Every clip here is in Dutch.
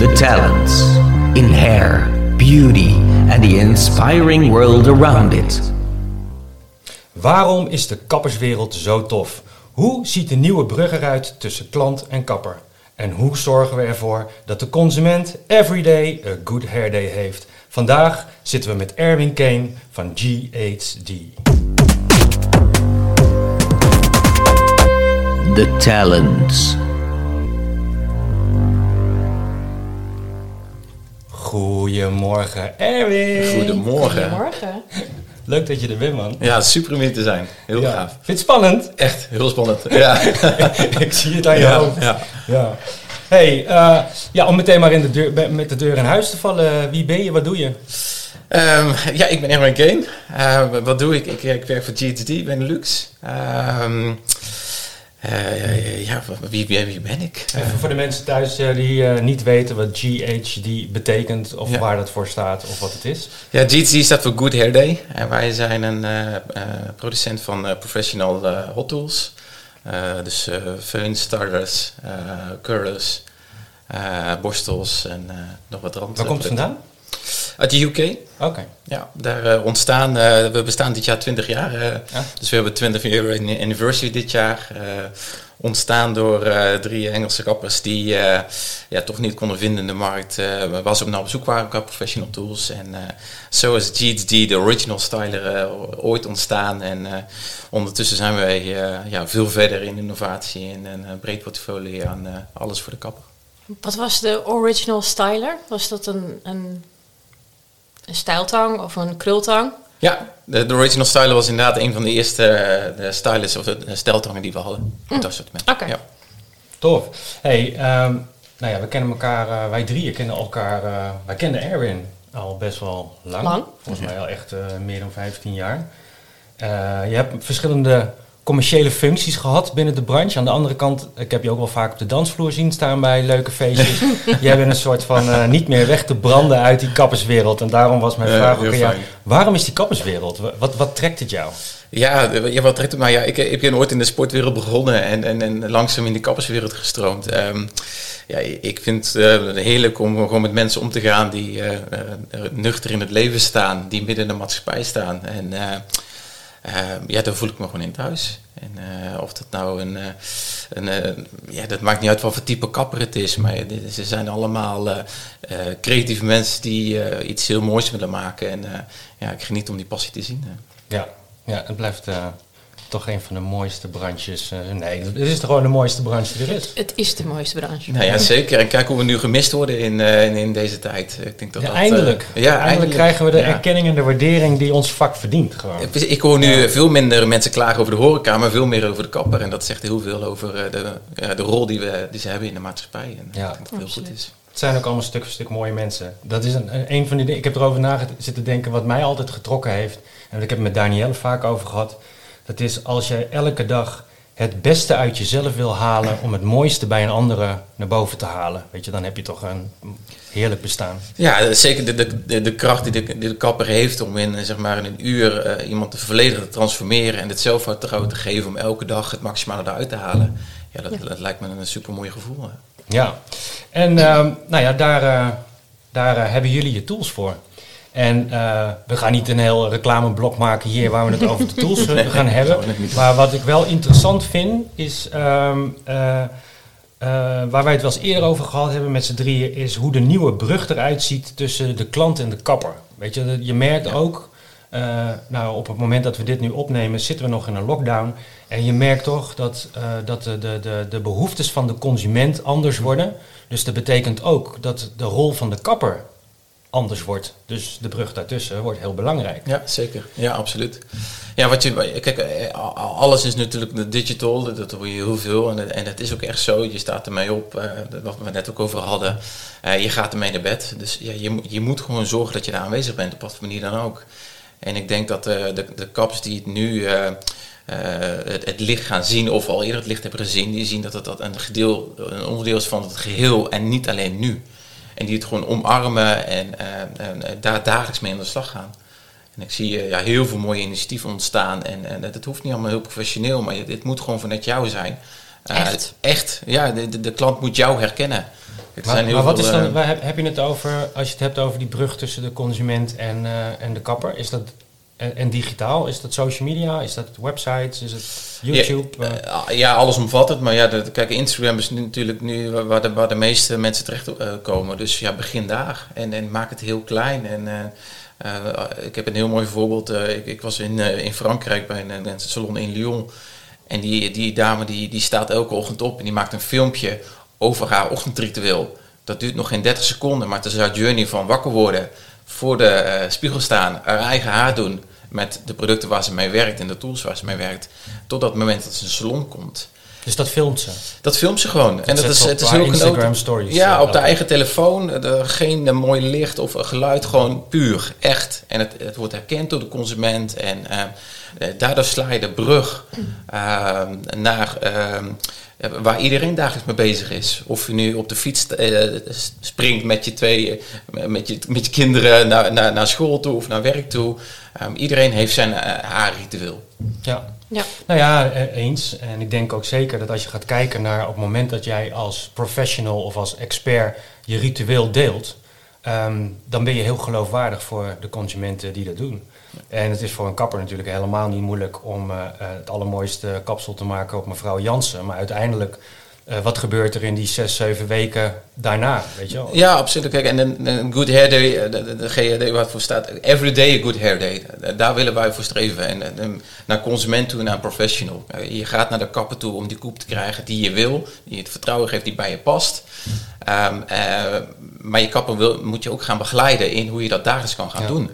The talents in hair, beauty, and the inspiring world around it. Waarom is de kapperswereld zo tof? Hoe ziet de nieuwe brug eruit tussen klant en kapper? En hoe zorgen we ervoor dat de consument everyday a good hair day heeft? Vandaag zitten we met Erwin Kane van GHD. The talents. Goedemorgen Erwin. Goedemorgen. Goedemorgen. Leuk dat je er bent man. Ja, super om hier te zijn. Heel Ja. gaaf. Vind je het spannend? Echt, heel spannend. Ja. Ik zie het aan je Ja, hoofd. ja. Ja. Hey, eh, ja, om meteen maar in de deur, met de deur in huis te vallen. Wie ben je? Wat doe je? Ehm, ja, ik ben Erwin Kane. Eh, wat doe ik? ik? Ik werk voor GTD Benelux. Ehm eh, ja, wie, wie, wie ben ik? Even voor de mensen thuis eh, die eh, niet weten wat GHD betekent of Ja. waar dat voor staat of wat het is. Ja, GTD staat voor Good Hair Day. En wij zijn een producent van professional hot tools. Dus föhn, starters, curlers, borstels en nog wat rand. Waar komt het vandaan? Uit de UK. Oké. Ja, daar eh, ontstaan, eh, we bestaan dit jaar 20 jaar. eh, Ja. Dus we hebben 20 year anniversary dit jaar. eh, ontstaan door eh, drie Engelse kappers die eh, ja, toch niet konden vinden in de markt. eh waar ze op naar op zoek waren qua professional tools. En eh, zo is GHD, de original styler, ooit ontstaan. En eh, ondertussen zijn wij eh, ja, veel verder in innovatie en een breed portfolio aan eh, alles voor de kapper. Wat was de original styler? Was dat een, een, een stijltang of een krultang? Ja, de, de original styler was inderdaad een van de eerste eh, de stylists of de, de steltangen die we hadden. in Het assortiment. Oké. Ja. Tof. Hey, ehm, nou ja, we kennen elkaar, eh, wij drieën kennen elkaar, eh, wij kenden Erwin al best wel lang. Lang. Volgens mij al echt eh, meer dan 15 jaar. Eh, je hebt verschillende commerciële functies gehad binnen de branche. Aan de andere kant, ik heb je ook wel vaak op de dansvloer zien staan bij leuke feestjes. Jij bent een soort van eh, niet meer weg te branden uit die kapperswereld. En daarom was mijn vraag ook heel aan jou. Waarom is die kapperswereld? Wa- Wat, wat trekt het jou? Ja, de- ja, wat trekt het mij? Ja, ik, ik ben ooit in de sportwereld begonnen en, en, en langzaam in de kapperswereld gestroomd. Ehm, ja, ik vind het heerlijk om gewoon met mensen om te gaan die eh, eh, nuchter in het leven staan, die midden in de maatschappij staan. En eh, eh, ja, daar voel ik me gewoon in thuis. En eh, of dat nou een, eh, een eh, ja, dat maakt niet uit wat voor type kapper het is, maar ze zijn allemaal creatieve mensen die iets heel moois willen maken. En ja, ik geniet om die passie te zien. Ja, ja het blijft toch een van de mooiste branches. eh, nee, het is toch gewoon de mooiste branche die er is. Het is de mooiste branche. Nou ja, zeker. En kijk hoe we nu gemist worden in, eh, in, in deze tijd. Ik denk dat Ja, dat, eindelijk. eh, ja, eindelijk. krijgen we de Ja. erkenning en de waardering die ons vak verdient. Gewoon. Ik hoor nu veel minder mensen klagen over de horeca, maar veel meer over de kapper. En dat zegt heel veel over eh, de, ja, de rol die, we, die ze hebben in de maatschappij. En Ja. ik denk dat het heel goed is. Het zijn ook allemaal stuk voor stuk mooie mensen. Dat is een, een van die dingen. Ik heb erover na zitten denken wat mij altijd getrokken heeft. En ik heb het met Danielle vaak over gehad. Dat is als je elke dag het beste uit jezelf wil halen om het mooiste bij een andere naar boven te halen. Weet je, dan heb je toch een heerlijk bestaan. Ja, zeker de, de, de, de kracht die de, die de kapper heeft om in, eh, zeg maar, in een uur eh, iemand te volledig te transformeren en het zelfvertrouwen te geven om elke dag het maximale eruit te halen. Ja, dat, dat lijkt me een super mooi gevoel. hè. Ja, en ehm, nou ja, daar, eh, daar hebben jullie je tools voor. En eh, we gaan niet een heel reclameblok maken hier waar we het over de tools eh, gaan hebben. Maar wat ik wel interessant vind is, ehm, eh, waar wij het wel eens eerder over gehad hebben met z'n drieën, is hoe de nieuwe brug eruit ziet tussen de klant en de kapper. Weet je, je merkt ook, nou op het moment dat we dit nu opnemen zitten we nog in een lockdown. En je merkt toch dat, dat de, de, de, de behoeftes van de consument anders worden. Dus dat betekent ook dat de rol van de kapper anders wordt. Dus de brug daartussen wordt heel belangrijk. Ja, zeker. Ja, absoluut. Ja, wat je, kijk, eh, alles is natuurlijk digital, dat- dat hoor je heel veel. En, en het is ook echt zo, je staat ermee op, dat wat we net ook over hadden. Eh, je gaat ermee naar bed. Dus ja, je, je moet gewoon zorgen dat je daar aanwezig bent, op wat voor manier dan ook. En ik denk dat de, de kaps die het nu het, het licht gaan zien, of al eerder het licht hebben gezien, die zien dat het dat een, gedeel, een onderdeel is van het geheel en niet alleen nu. En die het gewoon omarmen en, eh, en eh, daar dagelijks mee aan de slag gaan. En ik zie eh, ja, heel veel mooie initiatieven ontstaan. En, en het hoeft niet allemaal heel professioneel, maar dit moet gewoon vanuit jou zijn. Echt. Echt, ja. De, de, de klant moet jou herkennen. Er Maar, zijn heel maar wat veel, is dan, waar heb, heb je het over, als je het hebt over die brug tussen de consument en, en de kapper, is dat en, en digitaal? Is dat social media? Is dat websites? Is het YouTube? Ja, Eh, eh, ja, alles omvattend. Maar ja, de, kijk, Instagram is nu natuurlijk nu waar de, waar de meeste mensen terecht eh, komen. Dus ja, begin daar. En, en maak het heel klein. En ik heb een heel mooi voorbeeld. ik, ik was in, in Frankrijk bij een, een salon in Lyon. En die, die dame die, die staat elke ochtend op en die maakt een filmpje over haar ochtendritueel. Dat duurt nog geen 30 seconden, maar het is haar journey van wakker worden, voor de spiegel staan, haar eigen haar doen met de producten waar ze mee werkt en de tools waar ze mee werkt, tot dat moment dat ze de salon komt. dus dat filmt ze. Dat filmt ze gewoon. en dat is, het is heel Instagram stories, Ja, eh, op de eigen telefoon. Er, geen eh, mooi licht of eh, geluid, gewoon puur, echt. En het, het wordt herkend door de consument. En eh, eh, daardoor sla je de brug eh, naar eh, waar iedereen dagelijks mee bezig is. Of je nu op de fiets eh, springt met je twee, eh, met je, met je kinderen naar, naar, naar school toe of naar werk toe. Eh, iedereen heeft zijn eh, haarritueel. Ja. Ja. Nou ja, eh, eens. En ik denk ook zeker dat als je gaat kijken naar op het moment dat jij als professional of als expert je ritueel deelt, ehm, dan ben je heel geloofwaardig voor de consumenten die dat doen. En het is voor een kapper natuurlijk helemaal niet moeilijk om eh, eh, het allermooiste kapsel te maken op mevrouw Jansen. Maar uiteindelijk, eh, wat gebeurt er in die zes, zeven weken daarna? Weet je wel? Ja, absoluut. Kijk, en een, good hair day, de, GHD wat voor staat, every day a good hair day. Daar willen wij voor streven. En, en naar consument toe, naar professional. Je gaat naar de kapper toe om die koep te krijgen die je wil, die je het vertrouwen geeft, die bij je past. Ehm, eh, maar je kapper wil, moet je ook gaan begeleiden in hoe je dat dagelijks kan gaan Ja. doen.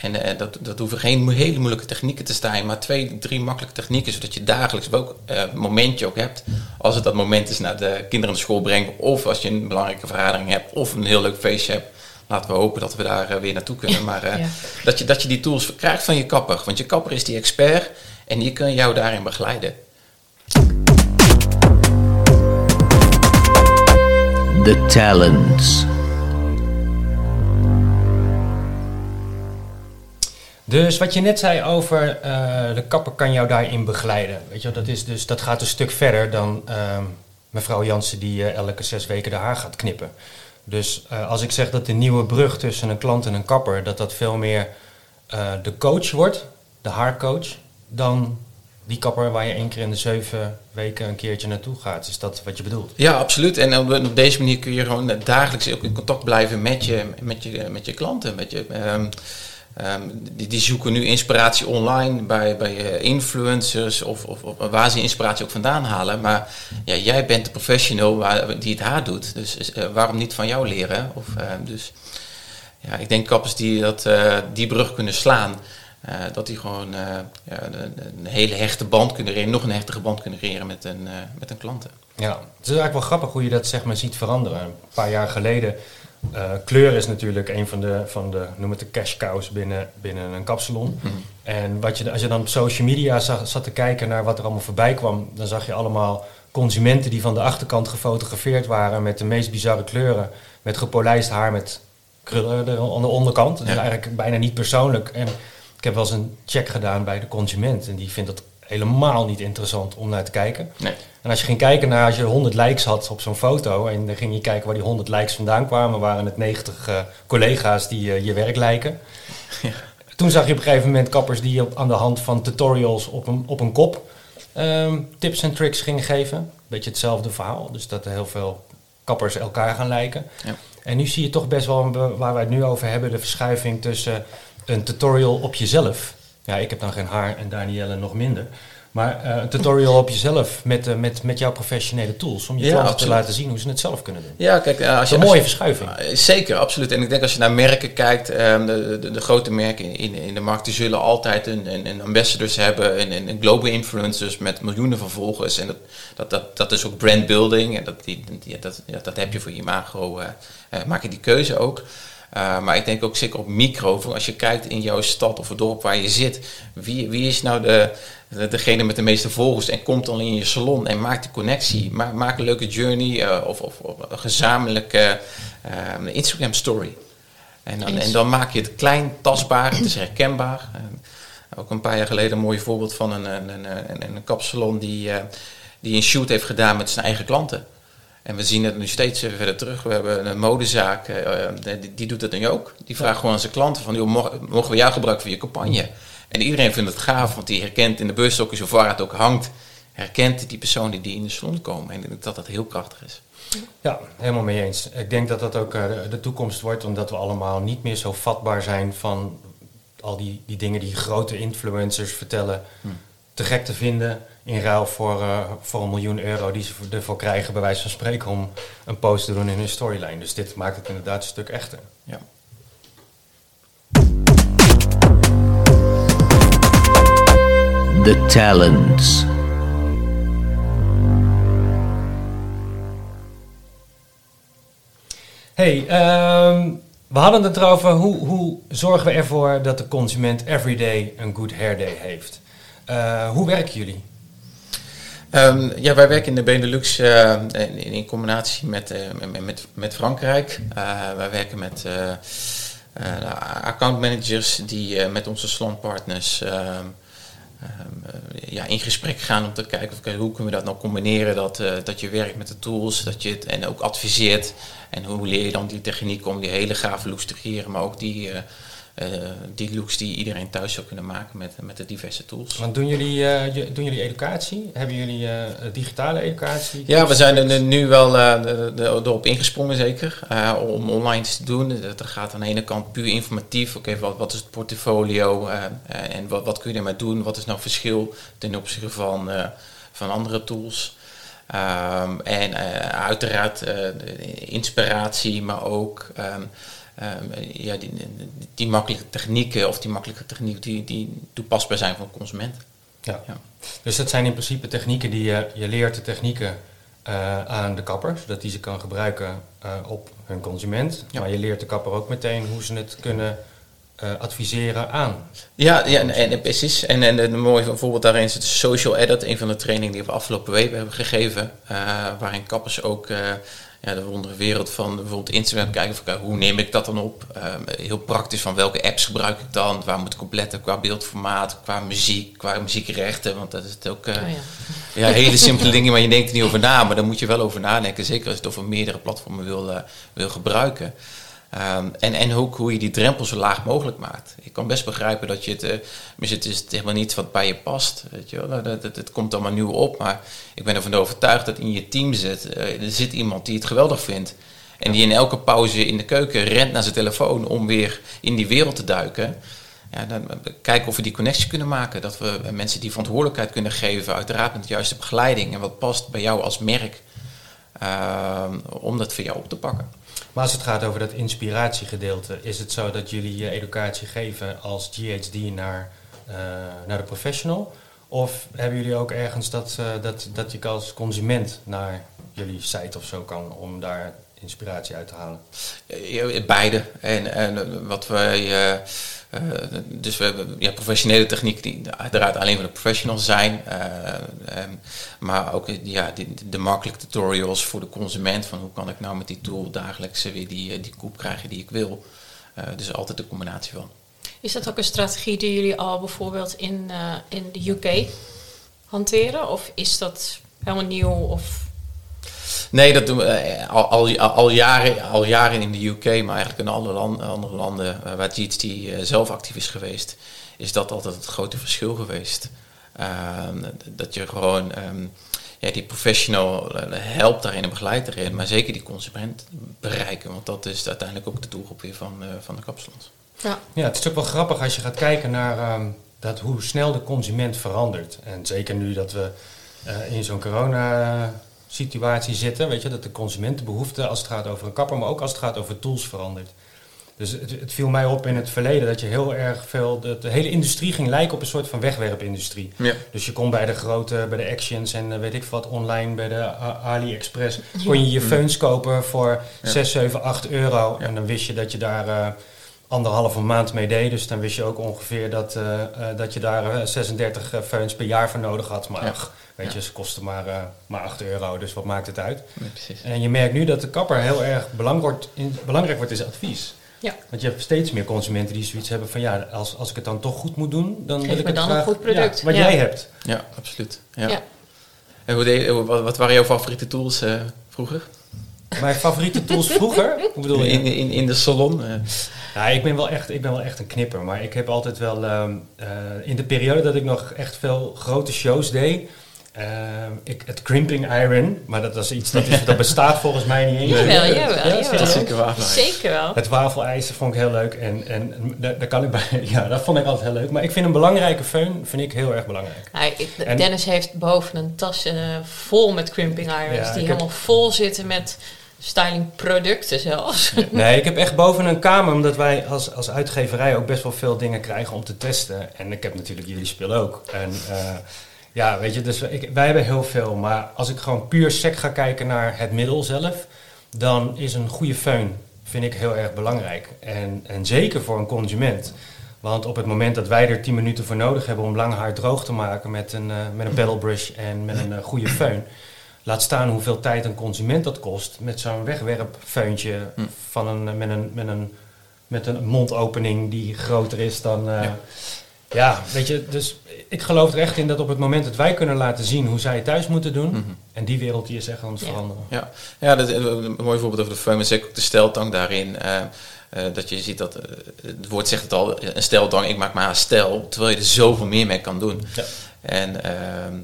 En eh, dat, dat hoeven geen hele moeilijke technieken te zijn, maar twee, drie makkelijke technieken, zodat je dagelijks welk eh, momentje ook hebt. Als het dat moment is naar de kinderen naar school brengen, of als je een belangrijke vergadering hebt, of een heel leuk feestje hebt. Laten we hopen dat we daar eh, weer naartoe kunnen. Maar eh, Ja. dat, je, dat je die tools krijgt van je kapper. Want je kapper is die expert en die kan jou daarin begeleiden. The talents. Dus wat je net zei over eh, de kapper kan jou daarin begeleiden. Weet je, dat, is dus, dat gaat een stuk verder dan ehm, mevrouw Jansen die eh, elke zes weken de haar gaat knippen. Dus eh, als ik zeg dat de nieuwe brug tussen een klant en een kapper, dat dat veel meer de coach wordt, de haarcoach, dan die kapper waar je één keer in de zeven weken een keertje naartoe gaat. Is dat wat je bedoelt? Ja, absoluut. En op, op deze manier kun je gewoon dagelijks ook in contact blijven met je, met je, met je klanten. Met je, ehm, ehm, die, die zoeken nu inspiratie online bij, bij eh, influencers of, of, waar ze inspiratie ook vandaan halen. Maar ja, jij bent de professional die het haar doet. Dus eh, waarom niet van jou leren? Of, eh, dus ja, ik denk kappers die dat, eh, die brug kunnen slaan. dat die gewoon ja, een, een hele hechte band kunnen creëren, nog een hechtere band kunnen creëren met een, met een klanten. Ja, het is eigenlijk wel grappig hoe je dat zeg maar ziet veranderen. Een paar jaar geleden, eh, kleur is natuurlijk een van de, van de noem het de cash cows binnen, binnen een kapsalon. En wat je, als je dan op social media zag, zat te kijken naar wat er allemaal voorbij kwam, dan zag je allemaal consumenten die van de achterkant gefotografeerd waren met de meest bizarre kleuren. Met gepolijst haar met krullen aan de onderkant. Dat is Ja. eigenlijk bijna niet persoonlijk. En ik heb wel eens een check gedaan bij de consument en die vindt het helemaal niet interessant om naar te kijken. Nee. En als je ging kijken naar als je 100 likes had op zo'n foto en dan ging je kijken waar die 100 likes vandaan kwamen, waren het 90 eh, collega's die eh, je werk lijken. Toen zag je op een gegeven moment kappers die op, aan de hand van tutorials op een, op een kop ehm, tips en tricks gingen geven. Beetje hetzelfde verhaal, dus dat er heel veel kappers elkaar gaan lijken. Ja. En nu zie je toch best wel, een waar wij het nu over hebben, de verschuiving tussen een tutorial op jezelf. Ja, ik heb dan geen haar en Danielle nog minder. Maar eh, een tutorial op jezelf met, eh, met, met jouw professionele tools. Om je Ja, klanten absoluut. te laten zien hoe ze het zelf kunnen doen. Ja, kijk, eh, als je een als mooie je- verschuiving. Zeker, absoluut. En ik denk als je naar merken kijkt, ehm, de, de, de grote merken in, in, de markt, die zullen altijd een, een, een ambassadors hebben, een, een, een global influencers met miljoenen van volgers. En dat, dat, dat, dat is ook brandbuilding. En dat, die, die- dat, dat heb je voor je imago, maak je die keuze ook. Eh, maar ik denk ook zeker op micro, als je kijkt in jouw stad of het dorp waar je zit, wie, wie is nou de, de- degene met de meeste volgers en komt dan in je salon en maakt die connectie. Ma maak een leuke journey eh, of, of, of een gezamenlijke eh, Instagram story. En dan, en dan maak je het klein, tastbaar, het is herkenbaar. En ook een paar jaar geleden een mooi voorbeeld van een, een, een, een, een kapsalon die, die een shoot heeft gedaan met zijn eigen klanten. En we zien het nu steeds verder terug. We hebben een modezaak, eh, eh, die, die doet dat nu ook. Die vraagt gewoon aan zijn klanten van, joh, mogen, we jou gebruiken voor je campagne? En iedereen vindt het gaaf, want die herkent in de busstokjes of waar het ook hangt, herkent die personen die in de salon komen. En ik denk dat dat heel krachtig is. Ja, helemaal mee eens. Ik denk dat dat ook eh, de- toekomst wordt, omdat we allemaal niet meer zo vatbaar zijn van al die, die dingen die grote influencers vertellen. Te gek te vinden in ruil voor, eh, voor een miljoen euro die ze voor- ervoor krijgen, bij wijze van spreken, om een post te doen in hun storyline. Dus dit maakt het inderdaad een stuk echter. Ja. The talents. Hey, ehm, we hadden het erover hoe, hoe zorgen we ervoor dat de consument everyday een good hair day heeft. Eh, hoe werken jullie? Ehm, ja, wij werken in de Benelux eh, in, in combinatie met, eh, met, met, Frankrijk. Eh, wij werken met eh, accountmanagers die met onze salonpartners ehm, ehm, eh, ja, in gesprek gaan om te kijken of, hoe kunnen we dat nou combineren. Dat, dat je werkt met de tools dat je het, en ook adviseert. En hoe leer je dan die techniek om die hele gave looks te creëren, maar ook die, die looks die iedereen thuis zou kunnen maken met, met de diverse tools. Want doen jullie, eh, doen jullie educatie? Hebben jullie eh, digitale educatie? Ja, we zijn er nu wel eh, erop ingesprongen, zeker. eh, om online iets te doen. Dat gaat aan de ene kant puur informatief. Oké, wat, wat is het portfolio eh, eh, en wat, wat kun je ermee doen? Wat is nou verschil ten opzichte van, eh, van andere tools? Ehm, en eh, uiteraard eh, inspiratie, maar ook ehm, ehm, ja, die, die makkelijke technieken of die makkelijke technieken die, die toepasbaar zijn voor de consument. Ja. Ja. Dus dat zijn in principe technieken die je, je leert de technieken eh, aan de kapper, zodat die ze kan gebruiken eh, op hun consument. Ja. Maar je leert de kapper ook meteen hoe ze het kunnen eh, adviseren aan. Ja, ja en, en, precies. En, en een mooi voorbeeld daarin is het Social Edit, een van de trainingen die we afgelopen week hebben gegeven. waarin kappers ook ja, de wondere wereld van bijvoorbeeld Instagram kijken. Van, kijk, hoe neem ik dat dan op? Ehm, heel praktisch van welke apps gebruik ik dan? Waar moet ik op letten qua beeldformaat, qua muziek, qua muziekrechten? Want dat is het ook... eh, Oh ja. ja, hele simpele dingen, maar je denkt er niet over na. Maar daar moet je wel over nadenken. Zeker als je het over meerdere platformen wil, eh, wil gebruiken. Ehm, en, en ook hoe je die drempel zo laag mogelijk maakt. Ik kan best begrijpen dat je het... eh misschien het is helemaal niet wat bij je past. Weet je wel? Nou, Dat, dat, het komt allemaal nieuw op. Maar ik ben ervan overtuigd dat in je team zit... eh, er zit iemand die het geweldig vindt. En die in elke pauze in de keuken rent naar zijn telefoon... om weer in die wereld te duiken. Ja, dan kijken of we die connectie kunnen maken. Dat we mensen die verantwoordelijkheid kunnen geven. Uiteraard met de juiste begeleiding. En wat past bij jou als merk. ehm, om dat voor jou op te pakken. Maar als het gaat over dat inspiratiegedeelte, is het zo dat jullie je educatie geven als GHD naar, eh, naar de professional? Of hebben jullie ook ergens dat, eh, dat, dat je als consument naar jullie site of zo kan om daar inspiratie uit te halen? Beide. En, en wat wij. eh, eh, dus we hebben ja, professionele technieken die uiteraard alleen voor de professionals zijn. eh, ehm, maar ook eh, ja, die, de makkelijke tutorials voor de consument. Van hoe kan ik nou met die tool dagelijks eh, weer die, eh, die koep krijgen die ik wil. Eh, dus altijd een combinatie van. Is dat ook een strategie die jullie al bijvoorbeeld in, eh, in de UK hanteren? Of is dat helemaal nieuw? Of Nee, dat doen we eh, al, al, al, jaren, al jaren in de UK, maar eigenlijk in alle land, andere landen eh, waar GHD eh, zelf actief is geweest, is dat altijd het grote verschil geweest. Ehm, dat je gewoon ehm, ja, die professional helpt daarin en begeleidt erin, maar zeker die consument bereiken, want dat is uiteindelijk ook de doelgroep weer van, eh, van de kapsalons. ja, Ja, het is ook wel grappig als je gaat kijken naar ehm, dat hoe snel de consument verandert. En zeker nu dat we eh, in zo'n corona-situatie zitten, weet je, dat de consumentenbehoefte als het gaat over een kapper, maar ook als het gaat over tools verandert. Dus het, het viel mij op in het verleden dat je heel erg veel, de, de hele industrie ging lijken op een soort van wegwerpindustrie. Ja. Dus je kon bij de grote, bij de Actions en eh, weet ik wat, online bij de AliExpress, kon je je feuns kopen voor Ja. 6, 7, 8 euro. Ja. En dan wist je dat je daar eh, anderhalve maand mee deed. Dus dan wist je ook ongeveer dat, eh, eh, dat je daar eh, 36 eh, feuns per jaar voor nodig had. Maar Ja. ach, weet Ja. je, ze kosten maar, eh, maar 8 euro, dus wat maakt het uit? En je merkt nu dat de kapper heel erg belang wordt in, belangrijk wordt in zijn advies. Ja. Want je hebt steeds meer consumenten die zoiets hebben van ja, als, als ik het dan toch goed moet doen, dan Geef wil ik me het dan een goed product. Ja, wat Ja. jij hebt. Ja, absoluut. Ja. Ja. En hoe deed, wat, wat waren jouw favoriete tools eh, vroeger? Mijn favoriete tools vroeger? Hoe bedoel je? In, in, in de salon. Ja, ik ben, wel echt, ik ben wel echt een knipper. Maar ik heb altijd wel... ehm, eh, in de periode dat ik nog echt veel grote shows deed... ehm, ik, het crimping iron, maar dat, is iets dat, is, dat bestaat volgens mij niet eens. Jawel, Ja, jawel, jawel. Dat is zeker waar. Zeker wel. Het wafelijzer vond ik heel leuk en, en daar, kan ik bij, ja, dat vond ik altijd heel leuk. Maar ik vind een belangrijke föhn vind ik heel erg belangrijk. Ja, ik- En- Dennis heeft boven een tas eh, vol met crimping irons. Ja, die heb- helemaal vol zitten met styling producten zelfs. Nee, ik heb echt boven een kamer, omdat wij als, als uitgeverij ook best wel veel dingen krijgen om te testen. En ik heb natuurlijk jullie spul ook. En eh, ja, weet je, dus ik, wij hebben heel veel. Maar als ik gewoon puur sec ga kijken naar het middel zelf, dan is een goede föhn, vind ik heel erg belangrijk. En, en zeker voor een consument. Want op het moment dat wij er 10 minuten voor nodig hebben om lang haar droog te maken met een, eh, met een pedal brush en met een eh, goede föhn. Laat staan hoeveel tijd een consument dat kost met zo'n wegwerpfeuntje Hm. van een, met, een, met, een, met een mondopening die groter is dan. eh, Ja. ja. weet je, dus ik geloof er echt in dat op het moment dat wij kunnen laten zien hoe zij het thuis moeten doen, Mhm. en die wereld die is echt aan het Ja. veranderen. Ja, ja dat is een mooi voorbeeld over de zeker ook de steltang daarin. eh, eh, dat je ziet dat, eh, het woord zegt het al, een steltang, ik maak maar een stel. Terwijl je er zoveel meer mee kan doen. Ja. En ehm,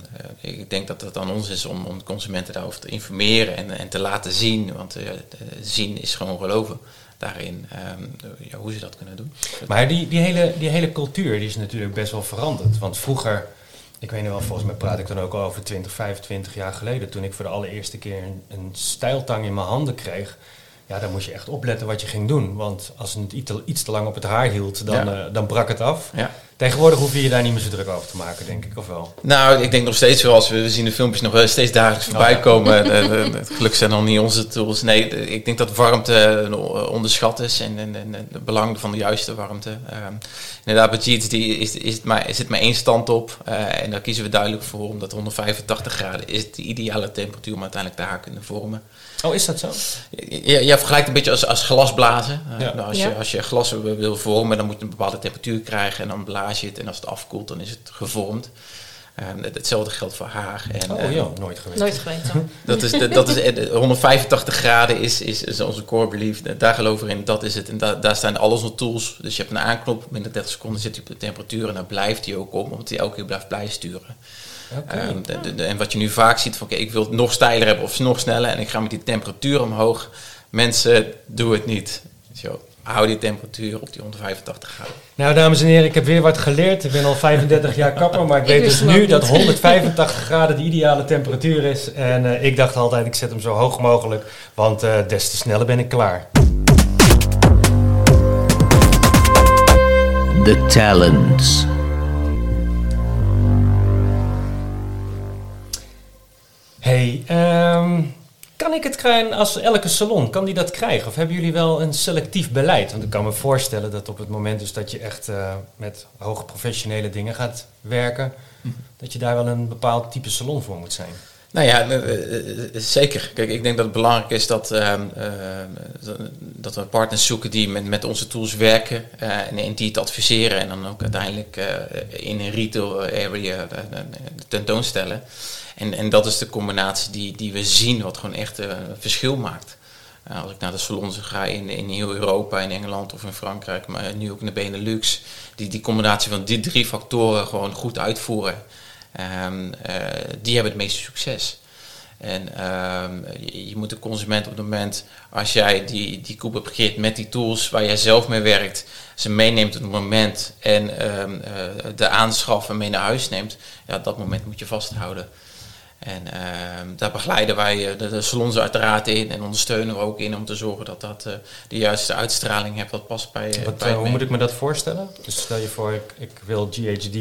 eh, ik denk dat het aan ons is om, om de consumenten daarover te informeren en, en te laten zien. Want eh, zien is gewoon geloven daarin, ehm, ja, hoe ze dat kunnen doen. Maar die, die, hele, die hele cultuur die is natuurlijk best wel veranderd. Want vroeger, ik weet niet wel, volgens mij praat ik dan ook al over 20, 25 jaar geleden. Toen ik voor de allereerste keer een, een stijltang in mijn handen kreeg. Ja, dan moest je echt opletten wat je ging doen. Want als het iets te, iets te lang op het haar hield, dan, Ja. eh, dan brak het af. Ja. Tegenwoordig hoef je je daar niet meer zo druk over te maken, denk ik, of wel? Nou, ik denk nog steeds wel, als we, we zien de filmpjes nog wel steeds dagelijks voorbij Oh. komen. Eh, eh, eh, Gelukkig zijn dan niet onze tools. Nee, eh, ik denk dat warmte eh, onderschat is en, en, en het belang van de juiste warmte. Ehm, inderdaad, bij GHD is, is het maar, zit maar één stand op. eh, en daar kiezen we duidelijk voor, omdat 185 graden is de ideale temperatuur om uiteindelijk de haar kunnen vormen. Oh, is dat zo? Je, je vergelijkt een beetje als, als glasblazen. Uh, Ja. nou, als, Ja. je, als je glas wil- wil vormen, dan moet je een bepaalde temperatuur krijgen en dan blaas je het. En als het afkoelt, dan is het gevormd. Ehm, het- hetzelfde geldt voor haar. En, Oh eh, ja, nooit geweest. Nooit geweten. dat is, de, dat is eh, 185 graden is, is, is onze core belief. Daar geloven we in. Dat is het. En da- daar staan al onze tools. Dus je hebt een aanknop. Binnen 30 seconden zit hij op de temperatuur. En daar blijft hij ook op. Omdat hij elke keer blijft bijsturen. Oké. Ehm, de- de- de- en wat je nu vaak ziet. Van, oké, ik wil het nog steiler hebben. Of nog sneller. En ik ga met die temperatuur omhoog. Mensen, doe het niet. Zo, hou die temperatuur op die 185 graden. Nou, dames en heren, ik heb weer wat geleerd. Ik ben al 35 jaar kapper, maar ik Ik weet dus nu dat niet. 185 graden de ideale temperatuur is. En eh, ik dacht altijd, ik zet hem zo hoog mogelijk, want eh, des te sneller ben ik klaar. The talents. Hey, ehm, kan ik het krijgen als elke salon? Kan die dat krijgen? Of hebben jullie wel een selectief beleid? Want ik kan me voorstellen dat op het moment dus dat je echt eh, met hoge professionele dingen gaat werken, dat je daar wel een bepaald type salon voor moet zijn. Nou ja, eh, eh, zeker. Kijk, ik denk dat het belangrijk is dat, ehm, eh, dat we partners zoeken die met, met onze tools werken en, en die het adviseren en dan ook uiteindelijk in een retail area tentoonstellen. En, en dat is de combinatie die, die we zien, wat gewoon echt eh, een verschil maakt. Uh, als ik naar de salons ga in, in heel Europa, in Engeland of in Frankrijk, maar nu ook de Benelux, die, die combinatie van die drie factoren gewoon goed uitvoeren, um, uh, die hebben het meeste succes. En um, je, moet de consument op het moment, als jij die, die koep hebt gecreëerd met die tools waar jij zelf mee werkt, ze meeneemt op het moment en uh, de aanschaf mee naar huis neemt, ja, dat moment moet je vasthouden. En uh, daar begeleiden wij uh, de, de, salons uiteraard in en ondersteunen we ook in om te zorgen dat dat uh, de juiste uitstraling heeft wat past bij. Wat, bij hoe moet ik me dat voorstellen? Dus stel je voor, ik, ik, wil GHD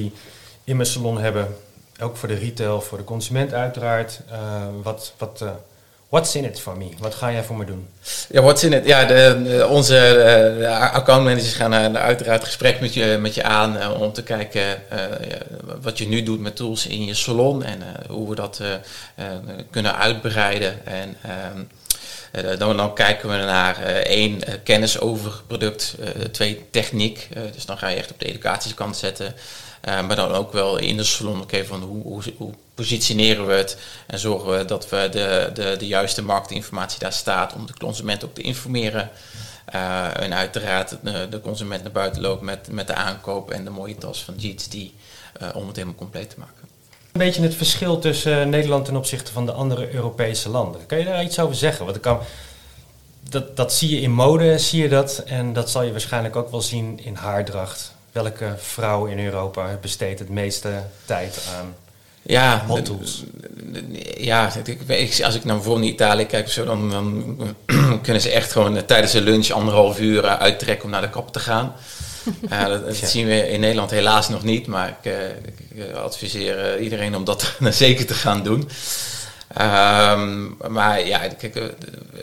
in mijn salon hebben, ook voor de retail, voor de consument uiteraard. Wat, wat, what's in it for me? Wat ga jij voor me doen? Ja, what's in it? Ja, de, onze uh, accountmanagers gaan uh, uiteraard gesprek met je, met je aan uh, om te kijken wat je nu doet met tools in je salon en hoe we dat kunnen uitbreiden. En, uh, dan, dan, kijken we naar uh, één, uh, kennis over product, twee, techniek. dus dan ga je echt op de educatiekant zetten. Eh, maar dan ook wel in de salon, oké, van hoe, hoe, hoe, positioneren we het en zorgen we dat we de, de, de juiste marketinformatie daar staat om de consument ook te informeren. En uiteraard de, de, consument naar buiten loopt met, met de aankoop en de mooie tas van uh, om het helemaal compleet te maken. Een beetje het verschil tussen Nederland ten opzichte van de andere Europese landen. Kan je daar iets over zeggen? Want ik kan, dat, dat zie je in mode, zie je dat. En dat zal je waarschijnlijk ook wel zien in haardracht. Welke vrouw in Europa besteedt het meeste tijd aan ja, hot tools? Ja, als ik naar bijvoorbeeld in Italië kijk, zo, dan, dan kunnen ze echt gewoon tijdens de lunch anderhalf uur eh, uittrekken om naar de kap te gaan. Dat, dat zien we in Nederland helaas nog niet, maar ik, uh, ik adviseer iedereen om dat zeker te gaan doen. Um, maar ja, kijk, eh,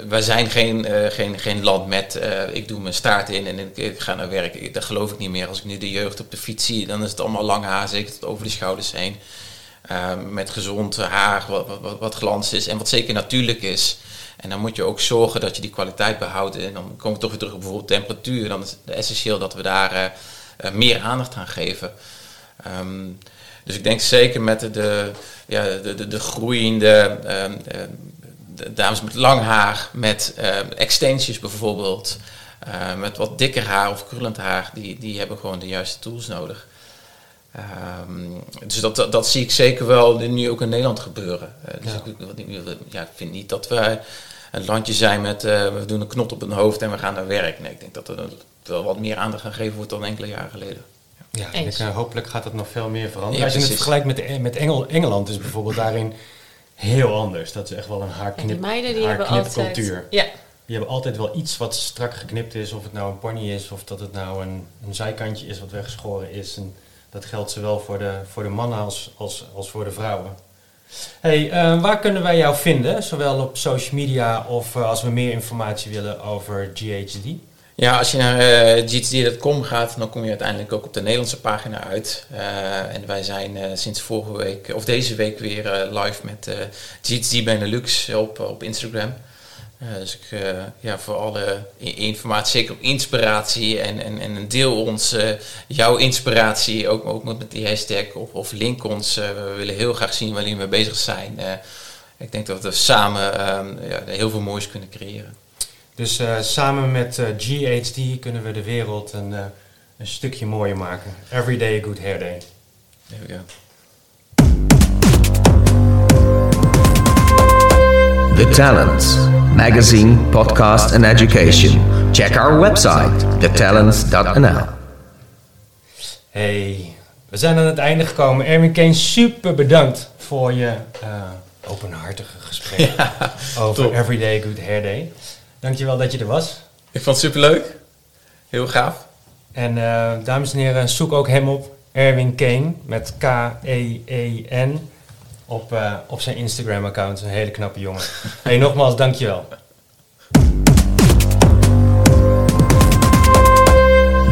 wij zijn geen, uh, geen, geen land met uh, ik doe mijn staart in en ik, ik ga naar werk. Dat geloof ik niet meer. Als ik nu de jeugd op de fiets zie, dan is het allemaal lang haar, zeker tot over de schouders heen. Uh, met gezond haar, wat, wat, wat, glans is en wat zeker natuurlijk is. En dan moet je ook zorgen dat je die kwaliteit behoudt. En dan komen we toch weer terug op bijvoorbeeld temperatuur. Dan is het essentieel dat we daar meer aandacht aan geven. Um, dus ik denk zeker met de, de, ja, de, de, de groeiende uh, de dames met lang haar, met uh, extensions bijvoorbeeld, uh, met wat dikker haar of krullend haar, die, die hebben gewoon de juiste tools nodig. Um, dus dat, dat, dat, zie ik zeker wel nu ook in Nederland gebeuren. Uh, dus ja. Ik, ja, ik vind niet dat we een landje zijn met we doen een knot op een hoofd en we gaan naar werk. Nee, ik denk dat er wel wat meer aandacht aan gegeven wordt dan enkele jaren geleden. Ja, ik, uh, hopelijk gaat dat nog veel meer veranderen. Ja, Als je het vergelijkt met, de, met Engel, Engeland, is bijvoorbeeld daarin heel anders. Dat is echt wel een haarknip, die meiden die hebben altijd, ja. Die hebben altijd wel iets wat strak geknipt is. Of het nou een pony is, of dat het nou een, een zijkantje is wat weggeschoren is. En dat geldt zowel voor de, voor de mannen als, als, als voor de vrouwen. Hey, uh, waar kunnen wij jou vinden? Zowel op social media of uh, als we meer informatie willen over GHD? Ja, als je naar eh, gtd.com gaat, dan kom je uiteindelijk ook op de Nederlandse pagina uit. Uh, en wij zijn sinds vorige week, of deze week weer live met GTD Benelux op, op Instagram. Dus ik, ja, voor alle informatie, zeker op inspiratie en, en, en deel ons jouw inspiratie, ook, ook met die hashtag of, of link ons. we willen heel graag zien waar jullie mee bezig zijn. ik denk dat we samen ehm, ja, heel veel moois kunnen creëren. Dus uh, samen met uh, GHD kunnen we de wereld een, uh, een stukje mooier maken. Every day a good hair day. There we go. The Talents magazine, podcast and education. Check our website, thetalents.nl. Hey, we zijn aan het einde gekomen. Erwin Kane, super bedankt voor je openhartige gesprek ja, over top. Everyday Good Hair Day. Dankjewel dat je er was. Ik vond het superleuk. Heel gaaf. En uh, dames en heren, zoek ook hem op. Erwin Kane met K-E-E-N op, uh, op zijn Instagram-account. Een hele knappe jongen. hey, nogmaals, dankjewel.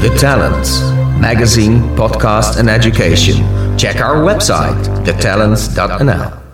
The Talents magazine, podcast and education. Check our website, thetalents.nl.